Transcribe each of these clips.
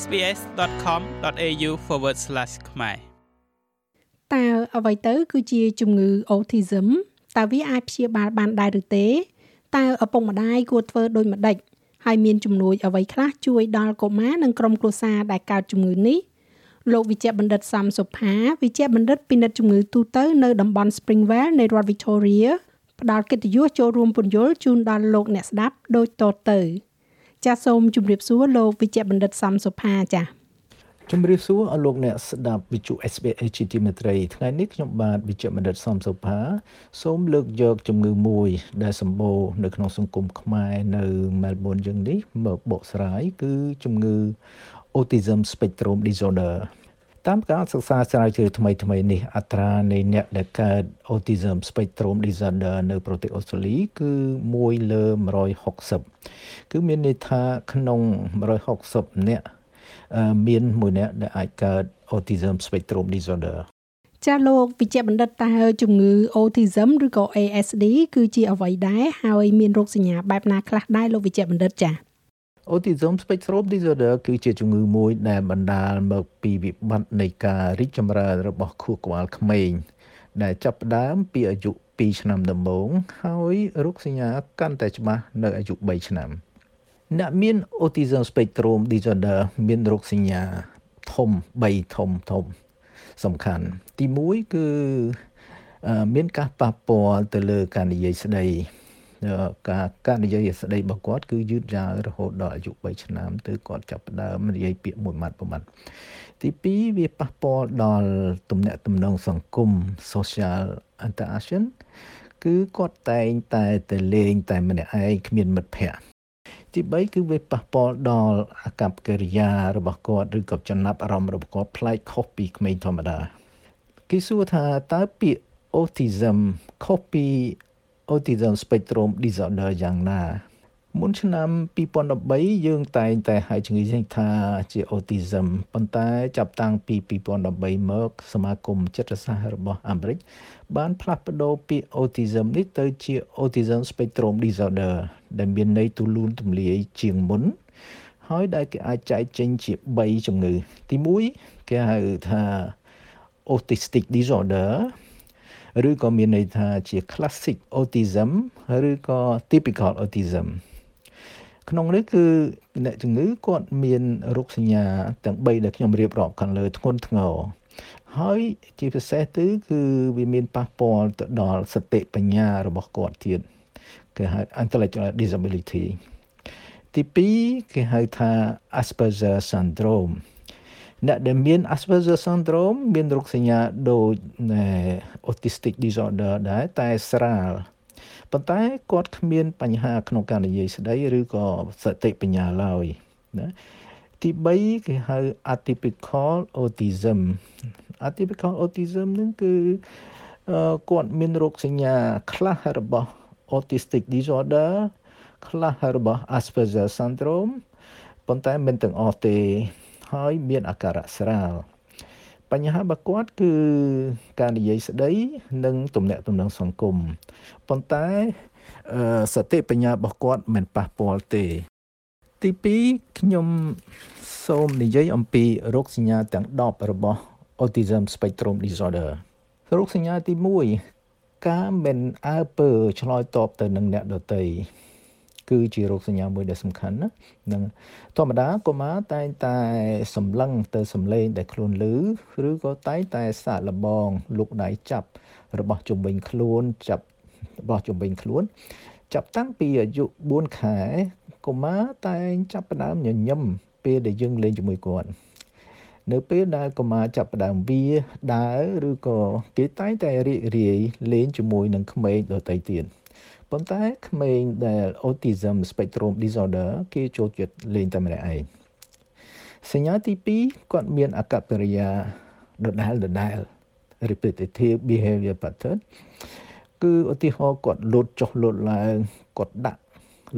sbs.com.au/ ខ្មែរតើអ្វីទៅគឺជាជំងឺ autism តើវាអាចព្យាបាលបានដែរឬទេតើឪពុកម្ដាយគួរធ្វើដូចម្ដេចហើយមានជំនួយអ្វីខ្លះជួយដល់កុមារនិងក្រុមគ្រួសារដែលកើតជំងឺនេះលោកវិជ្ជបណ្ឌិតសំសុផាវិជ្ជបណ្ឌិតពិនិត្យជំងឺទូទៅនៅតំបន់ Springvale នៃរដ្ឋ Victoria ផ្ដល់កិត្តិយសចូលរួមពន្យល់ជូនដល់លោកអ្នកស្ដាប់ដូចតទៅ ចាសសូមជម្រាបសួរលោកវិជ្ជបណ្ឌិតសំសុផាចាសជំរាបសួរអស់លោកអ្នកស្ដាប់វិទ្យុ SBS ជាទីមេត្រីថ្ងៃនេះខ្ញុំបាទវិជ្ជបណ្ឌិតសំសុផាសូមលើកយកជំងឺមួយ ដែលសម្បូរនៅក្នុងសង្គមខ្មែរនៅ Melbourne យើងនេះមកបកស្រាយគឺជំងឺ Autism Spectrum Disorder តាមការសិក្សាស្រាវជ្រាវថ្មីថ្មីនេះអត្រានៃអ្នកដែលកើត Autism Spectrum Disorder នៅប្រទេសអូស្ត្រាលីគឺ1លើ160គឺមានន័យថាក្នុង160អ្នកមានមួយអ្នកដែលអាចកើត Autism Spectrum Disorder ចាលោកវិជ្ជបណ្ឌិតតើជំងឺ autism ឬក៏ ASD គឺជាអ្វីដែរហើយមានរោគសញ្ញាបែបណាខ្លះដែរលោកវិជ្ជបណ្ឌិតចា Autism Spectrum Disorder គឺជាជំងឺមួយដែលបណ្ដាលមកពីវិបត្តិនៃការរីកចម្រើនរបស់ខួរក្បាលក្មេងដែលចាប់ផ្ដើមពីអាយុ2ឆ្នាំដំបូងហើយរោគសញ្ញាកាន់តែច្បាស់នៅអាយុ3ឆ្នាំ។អ្នកមាន autism spectrum disorder មានរោគសញ្ញាធំ3ធំធំសំខាន់ទី1គឺមានការប៉ះពាល់ទៅលើការនិយាយស្ដី ការការនិយាយស្ដីរបស់គាត់គឺយឺតយ៉ាវរហូតដល់អាយុ3ឆ្នាំទៅគាត់ចាប់ផ្ដើមនិយាយពាក្យមួយម៉ាត់មួយម៉ាត់ទី2វាប៉ះពាល់ដល់ទំនាក់ទំនងសង្គម social interaction គឺគាត់តែងតែទៅលេងតែម្នាក់ឯងគ្មានមិត្តភ័ក្តិទី3គឺវាប៉ះពាល់ដល់អាកប្បកិរិយារបស់គាត់ឬក៏ចំណាប់អារម្មណ៍របស់គាត់ប្លែកខុសពីក្មេងធម្មតាគេសួរថាតើពាក្យ autism ខុសពី autism spectrum disorder យ៉ាងណាមុនឆ្នាំ2013យើងតែងតែហៅជំងឺនេះថាជា autism ប៉ុន្តែចាប់តាំងពី2013មកសមាគមចិត្តសាស្ត្ររបស់អាមេរិកបានផ្លាស់ប្ដូរពាក្យ autism នេះទៅជា autism spectrum disorder ដែលមានន័យទូលូនទូលាយជាងមុន ហើយដែលគេអាចចែកចេញជា3ជំងឺ ទី1គេហៅថា autistic disorder ឬក៏មានន័យថាជា classic autism ឬក៏ typical autism ក្នុងនេះគឺអ្នកជំងឺគាត់មានរោគសញ្ញាទាំង3ដែលខ្ញុំរៀបរាប់ខាងលើធ្ងន់ធ្ងរហើយជាពិសេសទៅគឺវាមានប៉ះពាល់ទៅដល់សតិបញ្ញារបស់គាត់ទៀតគេហៅ intellectual disability ទី2គេហៅថា Asperger syndrome អ្នកដែលមាន Asperger syndrome មានរោគសញ្ញាដូច autistic disorder ដែរតែស្រាលប៉ុន្តែគាត់គ្មាន បញ្ហាក្នុងការនិយាយស្ដីឬក៏សតិបញ្ញាឡើយណាទី3គេហៅ atypical autism atypical autism នឹងគឺគាត់មានរោគសញ្ញាខ្លះរបស់ autistic disorder ខ្លះរបស់ Asperger syndrome ប៉ុន្តែមិនទាំងអស់ទេ ហើយមានអាការៈស្រាលបញ្ហារបស់គាត់គឺការនិយាយស្ដីនិងទំនាក់ទំនងសង្គមប៉ុន្តែសតិបញ្ញារបស់គាត់មិនប៉ះពាល់ទេ ទី2ខ្ញុំសូមនិយាយអំពីរោគសញ្ញាទាំង10របស់ Autism Spectrum Disorder រោគសញ្ញាទី1ការមិនអើពើឆ្លើយតបទៅនឹងអ្នកដទៃ គឺជារោគសញ្ញាមួយដែលសំខាន់ណានឹងធម្មតាកុមារតែងតែសម្លឹងទៅសំឡេងដែលខ្លួនឮឬក៏តែងតែសាកល្បងលុកដៃចាប់របស់ជំនាញខ្លួនចាប់របស់ជំនាញខ្លួន ចាប់តាំងពីអាយុ4ខែកុមារតែងចាប់ផ្ដើមញញឹមពេលដែលយើងលេងជាមួយគាត់នៅពេលដែលកុមារចាប់ផ្ដើមវាដើរឬក៏គេតែងតែរីករាយលេងជាមួយនឹងក្មេងដទៃទៀត ប៉ុន្តែក្មេងដែល autism spectrum disorder គេចូលចិត្តលេងតែម្នាក់ឯងសញ្ញាទី2គាត់មានអកប្បកិរិយាដដែលដដែល repetitive behavior pattern គឺឧទាហរណ៍គាត់លោតចុះលោតឡើងគាត់ដាក់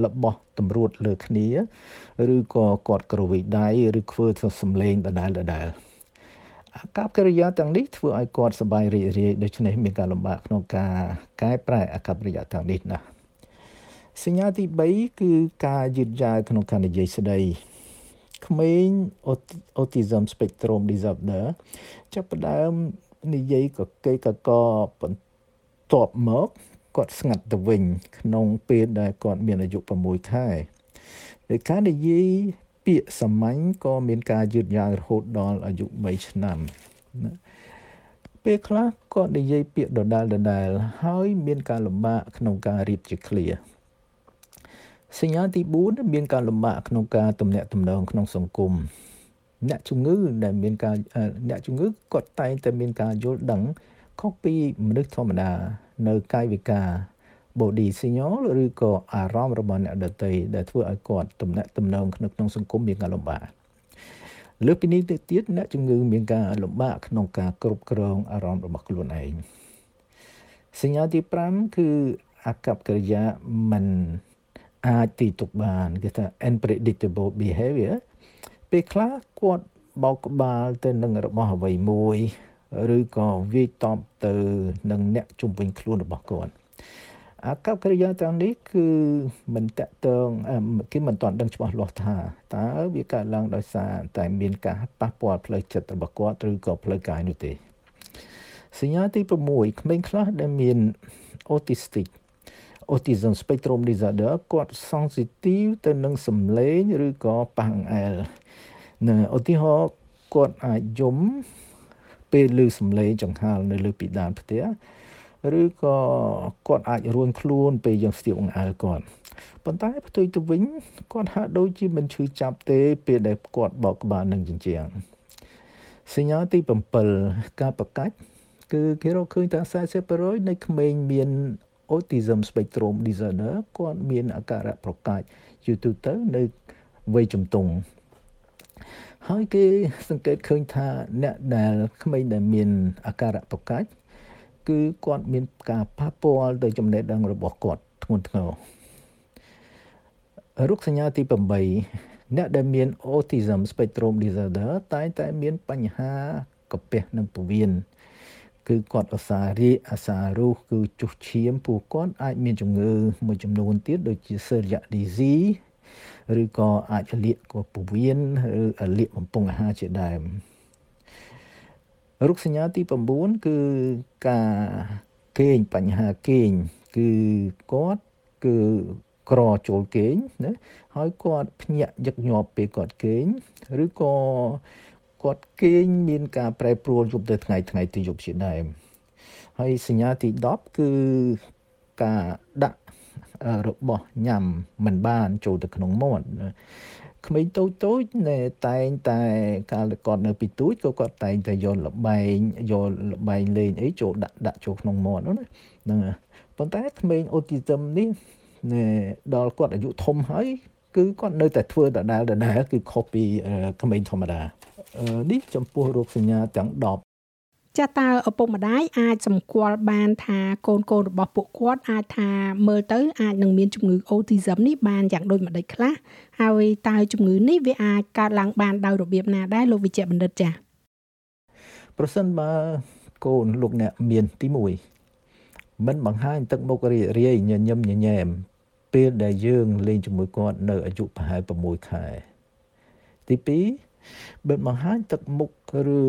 របស់តម្រួតលើគ្នា ឬក៏គាត់ក្រវីដៃឬធ្វើធ្វើសំឡេងដដែលដដែល អាកប្បកិរិយាទាំងនេះធ្វើឲ្យគាត់សប្បាយរីករាយដូច្នេះមានការលំបាកក្នុងការកែប្រែអាកប្បកិរិយាទាំងនេះណាសញ្ញាទី3គឺការយឺតយ៉ាវក្នុងការនិយាយស្ដីក្មេង autism spectrum disorder ចាប់ផ្ដើមនិយាយកកេកកបន្ទាប់មកគាត់ស្ងាត់ទៅវិញ ក្នុងពេលដែលគាត់មានអាយុ6ខែដោយការនិយាយ ពាក្យសាមញ្ញក៏មានការយឺតយ៉ាវរហូតដល់អាយុ3ឆ្នាំណាពេលខ្លះគាត់និយាយពាក្យដដែលដដែលហើយមានការលំបាកក្នុងការរៀបជា clear សញ្ញាទី4មានការលំបាកក្នុងការទំនាក់ទំនងក្នុងសង្គមអ្នកជំងឺដែលមានការអ្នកជំងឺគាត់តែងតែមានការយល់ដឹងខុសពីមនុស្សធម្មតានៅកាយវិការ body signal ឬក៏អារម្មណ៍របស់អ្នកដទៃដែលធ្វើឲ្យគាត់ទំនាក់ទំនងក្នុងក្នុងសង្គមមានការលំបាកលើពីនេះទៅទៀតអ្នកជំងឺមានការលំបាកក្នុងការគ្រប់គ្រងអារម្មណ៍របស់ខ្លួនឯងសញ្ញាទី5គឺអកប្បកិរិយាមិនអាចទីទុកបានគេថា unpredictable behavior ពេលខ្លះគាត់បោកក្បាលទៅនឹងរបស់អ្វីមួយ ឬក៏វាយតបទៅនឹងអ្នកជំនាញខ្លួនរបស់គាត់ អកប្បកិរិយាទាំងនេះគឺមិនតកតងគេមិនទាន់ដឹងច្បាស់លាស់ថាតើវាកើតឡើងដោយសារតែមានការប៉ះពាល់ផ្លូវចិត្តរបស់គាត់ឬក៏ផ្លូវកាយនោះទេសញ្ញាទី6ក្មេងខ្លះដែលមាន autistic autism spectrum disorder គាត់ sensitive ទៅនឹងសំឡេងឬក៏ប៉ះអង្អែលណាឧទាហរណ៍គាត់អាចយំពេលឮសំឡេងចង្ហាល់នៅលើពីដានផ្ទះ ឬក៏គាត់អាចរួនខ្លួនពេលយើងស្ទាបអង្អែលគាត់ប៉ុន្តែផ្ទុយទៅវិញគាត់ហាក់ដូចជាមិនឈឺចាប់ទេពេលដែលគាត់បោកក្បាលនឹងជញ្ជាំងសញ្ញាទី7ការប្រកាច់គឺគេរកឃើញថា40%នៃក្មេងមាន autism spectrum disorder គាត់មានអាការៈប្រកាច់យូរទៅនៅវ័យជំទង់ហើយគេសង្កេតឃើញថាអ្នកដែលក្មេងដែលមានអាការៈប្រកាច់ គឺគាត់មានការប៉ះពាល់ទៅចំណេះដឹងរបស់គាត់ធ្ងន់ធ្ងររុកសញ្ញាទី8អ្នកដែលមាន autism spectrum disorder តែងតែមានបញ្ហាកាពះនិងពោះវៀនគឺគាត់អាសារីអាសារុសគឺជុះឈាមពួកគាត់អាចមានជំងឺមួយចំនួនទៀតដូចជា celiac disease ឬក៏អាចលាកក៏ពោះវៀនឬលាកបំពង់អាហារជាដើម រុកសញ្ញាទី9គឺការគេងបញ្ហាគេងគឺគាត់គឺក្រចូលគេងណាហើយគាត់ភ្ញាក់ញឹកញាប់ពេលគាត់គេងឬក៏គាត់គេងមានការប្រែប្រួលយប់ទៅថ្ងៃថ្ងៃទៅយប់ជាដើមហើយសញ្ញាទី10គឺការដាក់របស់ញ៉ាំមិនបានចូលទៅក្នុងមាត់ ក្មេងតូចតូចតែតែងតែកាលគាត់នៅពីទូចក៏គាត់តែងតែយកលបែងយកលបែងលេងអីចូលដាក់ដាក់ចូលក្នុងមាត់ហ្នឹងហ្នឹងប៉ុន្តែក្មេងអូទីសឹមនេះដល់គាត់អាយុធំហើយគឺគាត់នៅតែធ្វើដដែលដដែលគឺខុសពីក្មេងធម្មតានេះចំពោះរោគសញ្ញាទាំង10 ចាតើឪពុកម្ដាយអាចសម្គាល់បានថាកូនកូនរបស់ពួកគាត់អាចថាមើលទៅអាចនឹងមានជំងឺ autism នេះបានយ៉ាងដូចម្ដេចខ្លះហើយតើជំងឺនេះវាអាចកើតឡើងបានដោយរបៀបណាដែរលោកវិជ្ជបណ្ឌិតចា៎ប្រសិនបើកូនលោកអ្នកមានទី1មិនបង្ហាញទឹកមុខរីរាយញញឹមញញែមពេលដែលយើងលេងជាមួយគាត់នៅអាយុប្រហែល6ខែទី2បើបង្ហាញទឹកមុខឬ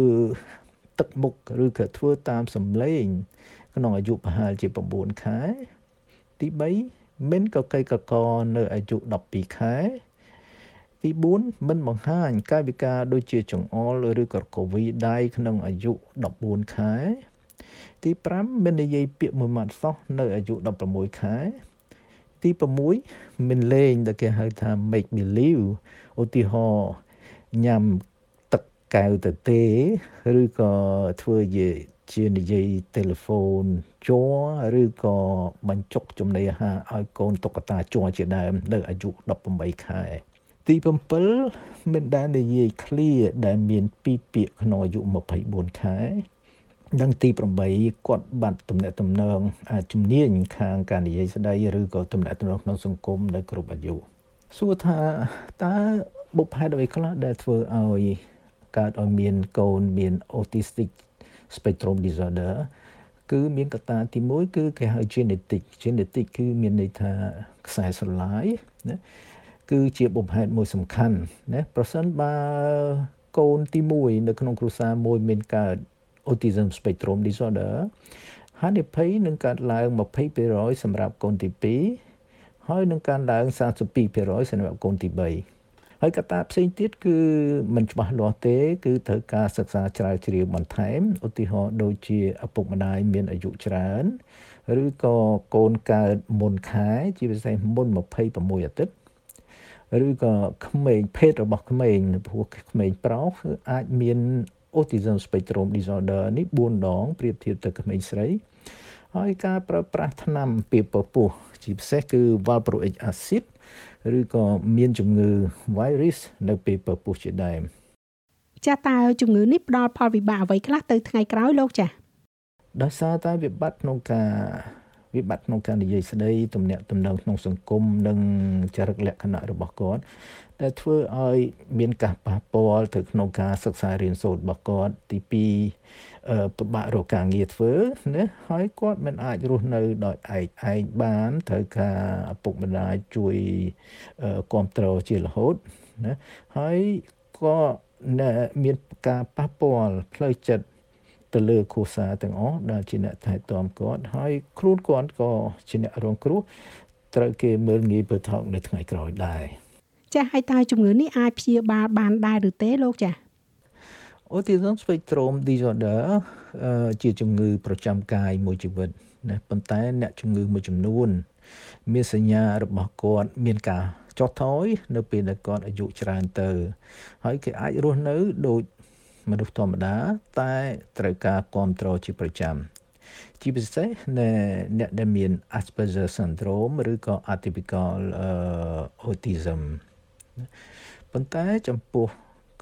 ទឹកមុខឬក៏ធ្វើតាមសម្លេង ក្នុងអាយុប្រហែលជា9ខែ ទី3មិនកកៃកកនៅអាយុ12ខែទី4មិនបង្ហាញកាយវិការដូចជាចង្អុលឬក៏កវីដៃក្នុងអាយុ14ខែ ទី5មិននិយាយពាក្យមួយម៉ាត់សោះនៅអាយុ16ខែ ទី6មិនលេងដែលគេហៅថា make believe ឧទាហរណ៍ញ៉ាំទឹ កកែវទៅទេឬក៏ធ្វើជាជានិយាយទូរស័ព្ទជួឬក៏បញ្ចុកចំណីអាហារឲ្យកូនតុក្កតាជួជាដើមនៅអាយុ18ខែទី7មិនដែលនិយាយ clear ដែលមានពីរពាក្យក្នុងអាយុ24ខែនិងទី8គាត់បាត់ទំនាក់ទំនងជំនាញខាងការនិយាយស្ដីឬក៏ទំនាក់ទំនងក្នុងសង្គមនៅគ្រប់អាយុសួរថាតើបុព្វហេតុអ្វីខ្លះដែលធ្វើឲ្យ កើតឲ្យមានកូនមាន autistic spectrum disorder គឺមានកត្តាទី1គឺគេហៅ genetic genetic គឺមានន័យថាខ្សែស្រឡាយណាគឺជាបំហេតុមួយសំខាន់ណាប្រសិនបើកូនទី1នៅក្នុងគ្រួសារមួយមានកើត autism spectrum disorder ហានិភ័យនឹងកើតឡើង20%សម្រាប់កូនទី2ហើយនឹងកើនឡើង32%សម្រាប់កូនទី3 ហើយកត្តាផ្សេងទៀតគឺមិនច្បាស់លាស់ទេ គឺត្រូវការសិក្សាជ្រាវជ្រាវបន្ថែមឧទាហរណ៍ដូចជាឪពុកម្ដាយមានអាយុច្រើនឬក៏កូនកើតមុនខែ ជាពិសេសមុន26អាទិត្យឬក៏ក្មេងភេទរបស់ក្មេងព្រោះក្មេងប្រុសអាចមាន autism spectrum disorder នេះ4ដងប្រៀបធៀបទៅក្មេងស្រីហើយការប្រើប្រាស់ថ្នាំពីពពុះជាពិសេសគឺ valproic acid ឬក៏មានជំងឺ virus នៅពេលពពុះជាដើមចាតើជំងឺនេះផ្ដល់ផលវិបាកអ្វីខ្លះទៅថ្ងៃក្រោយលោកចាដោយសារតែវិបត្តិក្នុងការវិបត្តិក្នុងការនិយាយស្ដីទំនាក់ទំនងក្នុងសង្គមនិងចរិតលក្ខណៈរបស់គាត់ ដែលធ្វើឲ្យមានការប៉ះពាល់ទៅក្នុងការសិក្សារៀនសូត្ររបស់គាត់ទី2ពិបាករកការងារធ្វើណាហើយគាត់មិនអាចរស់នៅដោយឯកឯងបានត្រូវការឪពុកម្ដាយជួយគ្រប់គ្រងជារហូតណាហើយក៏មានការប៉ះពាល់ផ្លូវចិត្តទៅលើគ្រួសារទាំងអស់ដែលជាអ្នកថែទាំគាត់ហើយខ្លួនគាត់ក៏ជាអ្នករងគ្រោះត្រូវគេមើលងាយបើថោកនៅថ្ងៃក្រោយដែរ ចាស់ហើយតើជំងឺនេះអាចព្យាបាលបានដែរឬទេលោកចាស់ Autism spectrum disorder ជាជំងឺប្រចាំកាយមួយជីវិតណាប៉ុន្តែអ្នកជំងឺមួយចំនួន មានសញ្ញារបស់គាត់មានការចុះថយនៅពេលដែលគាត់អាយុច្រើនទៅ ហើយគេអាចរស់នៅដូចមនុស្សធម្មតា តែត្រូវការគ្រប់គ្រងជាប្រចាំជាពិសេសអ្នកដែលមាន Asperger syndrome ឬក៏ atypical autism ប៉ុន្តែចំពោះ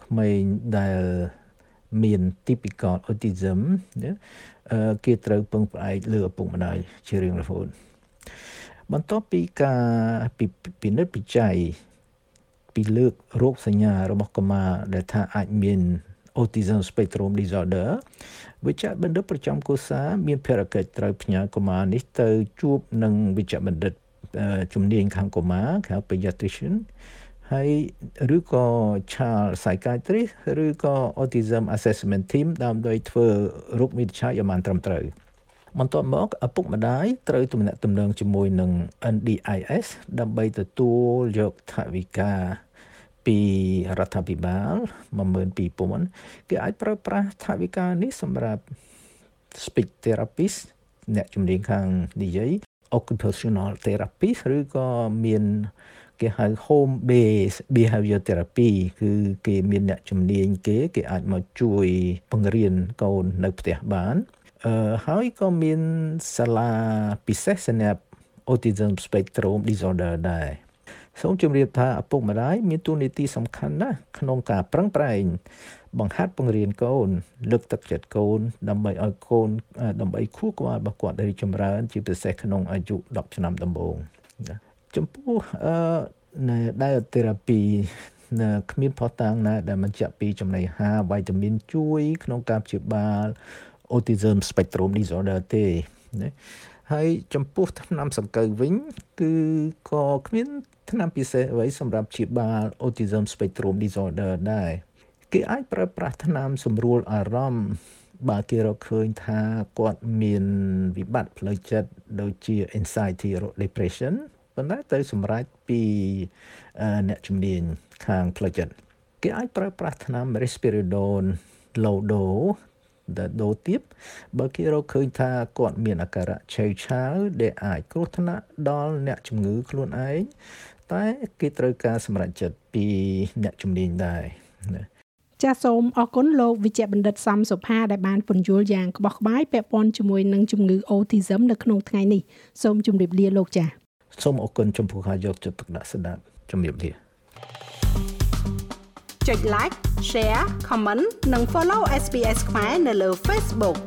ក្មេងដែលមាន typical autism គេត្រូវពឹងផ្អែកលើឪពុកម្ដាយជារៀងរហូតបន្ទាប់ពីការពិនិត្យវិจัยពីលើករោគសញ្ញារបស់កុមារដែលថាអាចមាន autism spectrum disorder វិជ្ជបណ្ឌិតប្រចាំគូសាមានភារកិច្ចត្រូវផ្ញើកុមារនេះទៅជួបនឹងវិជ្ជបណ្ឌិតជំនាញខាងកុមារហៅ pediatrician ហើយឬក៏ child psychiatrist ឬក៏ autism assessment team ដើម្បីធ្វើរោគវិនិច្ឆ័យឲ្យបានត្រឹមត្រូវបន្ទាប់មកឪពុកម្ដាយត្រូវទំនាក់ទំនងជាមួយនឹង NDIS ដើម្បីទទួលយកថវិកាពីរដ្ឋាភិបាល12000គេអាចប្រើប្រាស់ថវិកានេះសម្រាប់ speech therapist អ្នកជំនាញខាងនិយាយ occupational therapist ឬក៏មាន គេហៅ home based behavior therapy គឺគេមានអ្នកជំនាញគេគេអាចមកជួយបង្រៀនកូននៅផ្ទះបានអឺហើយក៏មានសាលាពិសេសសម្រាប់ autism spectrum disorder ដែរសូមជម្រាបថាឪពុកម្ដាយមានតួនាទីសំខាន់ណាស់ក្នុងការប្រឹងប្រែងបង្ហាត់បង្រៀនកូន លើកទឹកចិត្តកូន ដើម្បីឲ្យកូនដើម្បីខួរក្បាលរបស់គាត់រីចម្រើន ជាពិសេសក្នុងអាយុ10ឆ្នាំដំបូង ចំពោះអឺនៅ dietherapy នៅគ្មានផុសតាងណា ដែលបញ្ជាក់ពីចំណីអាហារវីតាមីនជួយ ក្នុងការព្យាបាល autism spectrum disorder ទេណាហើយចំពោះថ្នាំសង្កូវវិញ គឺក៏គ្មានថ្នាំពិសេសអ្វីសម្រាប់ព្យាបាល autism spectrum disorder ដែរគេអាចប្រើប្រាស់ថ្នាំសម្រួលអារម្មណ៍បើគេរកឃើញថាគាត់មានវិបត្តិផ្លូវចិត្តដូចជា anxiety or depression ប៉ុន្តែទៅសម្រេចពីអ្នកជំនាញខាងផ្លូវចិត្តគេអាចប្រើប្រាស់ថ្នាំ risperidone low dose ដែលដូរទៀតបើគេរកឃើញថាគាត់មានអាការៈឆេវឆាវដែលអាចគ្រោះថ្នាក់ដល់អ្នកជំងឺខ្លួនឯងតែគេត្រូវការសម្រេចចិត្តពីអ្នកជំនាញដែរណាចាសសូមអរគុណលោកវិជ្ជបណ្ឌិតសំសុផាដែលបានពន្យល់យ៉ាងក្បោះក្បាយពាក់ព័ន្ធជាមួយនឹងជំងឺ Autism នៅក្នុងថ្ងៃនេះសូមជម្រាបលាលោកចាស សូមអរគុណចំពោះការយកចិត្តទុកដាក់ស្ដាប់ជម្រាបលាចុច like share comment និង follow SPS ខ្មែរនៅលើ Facebook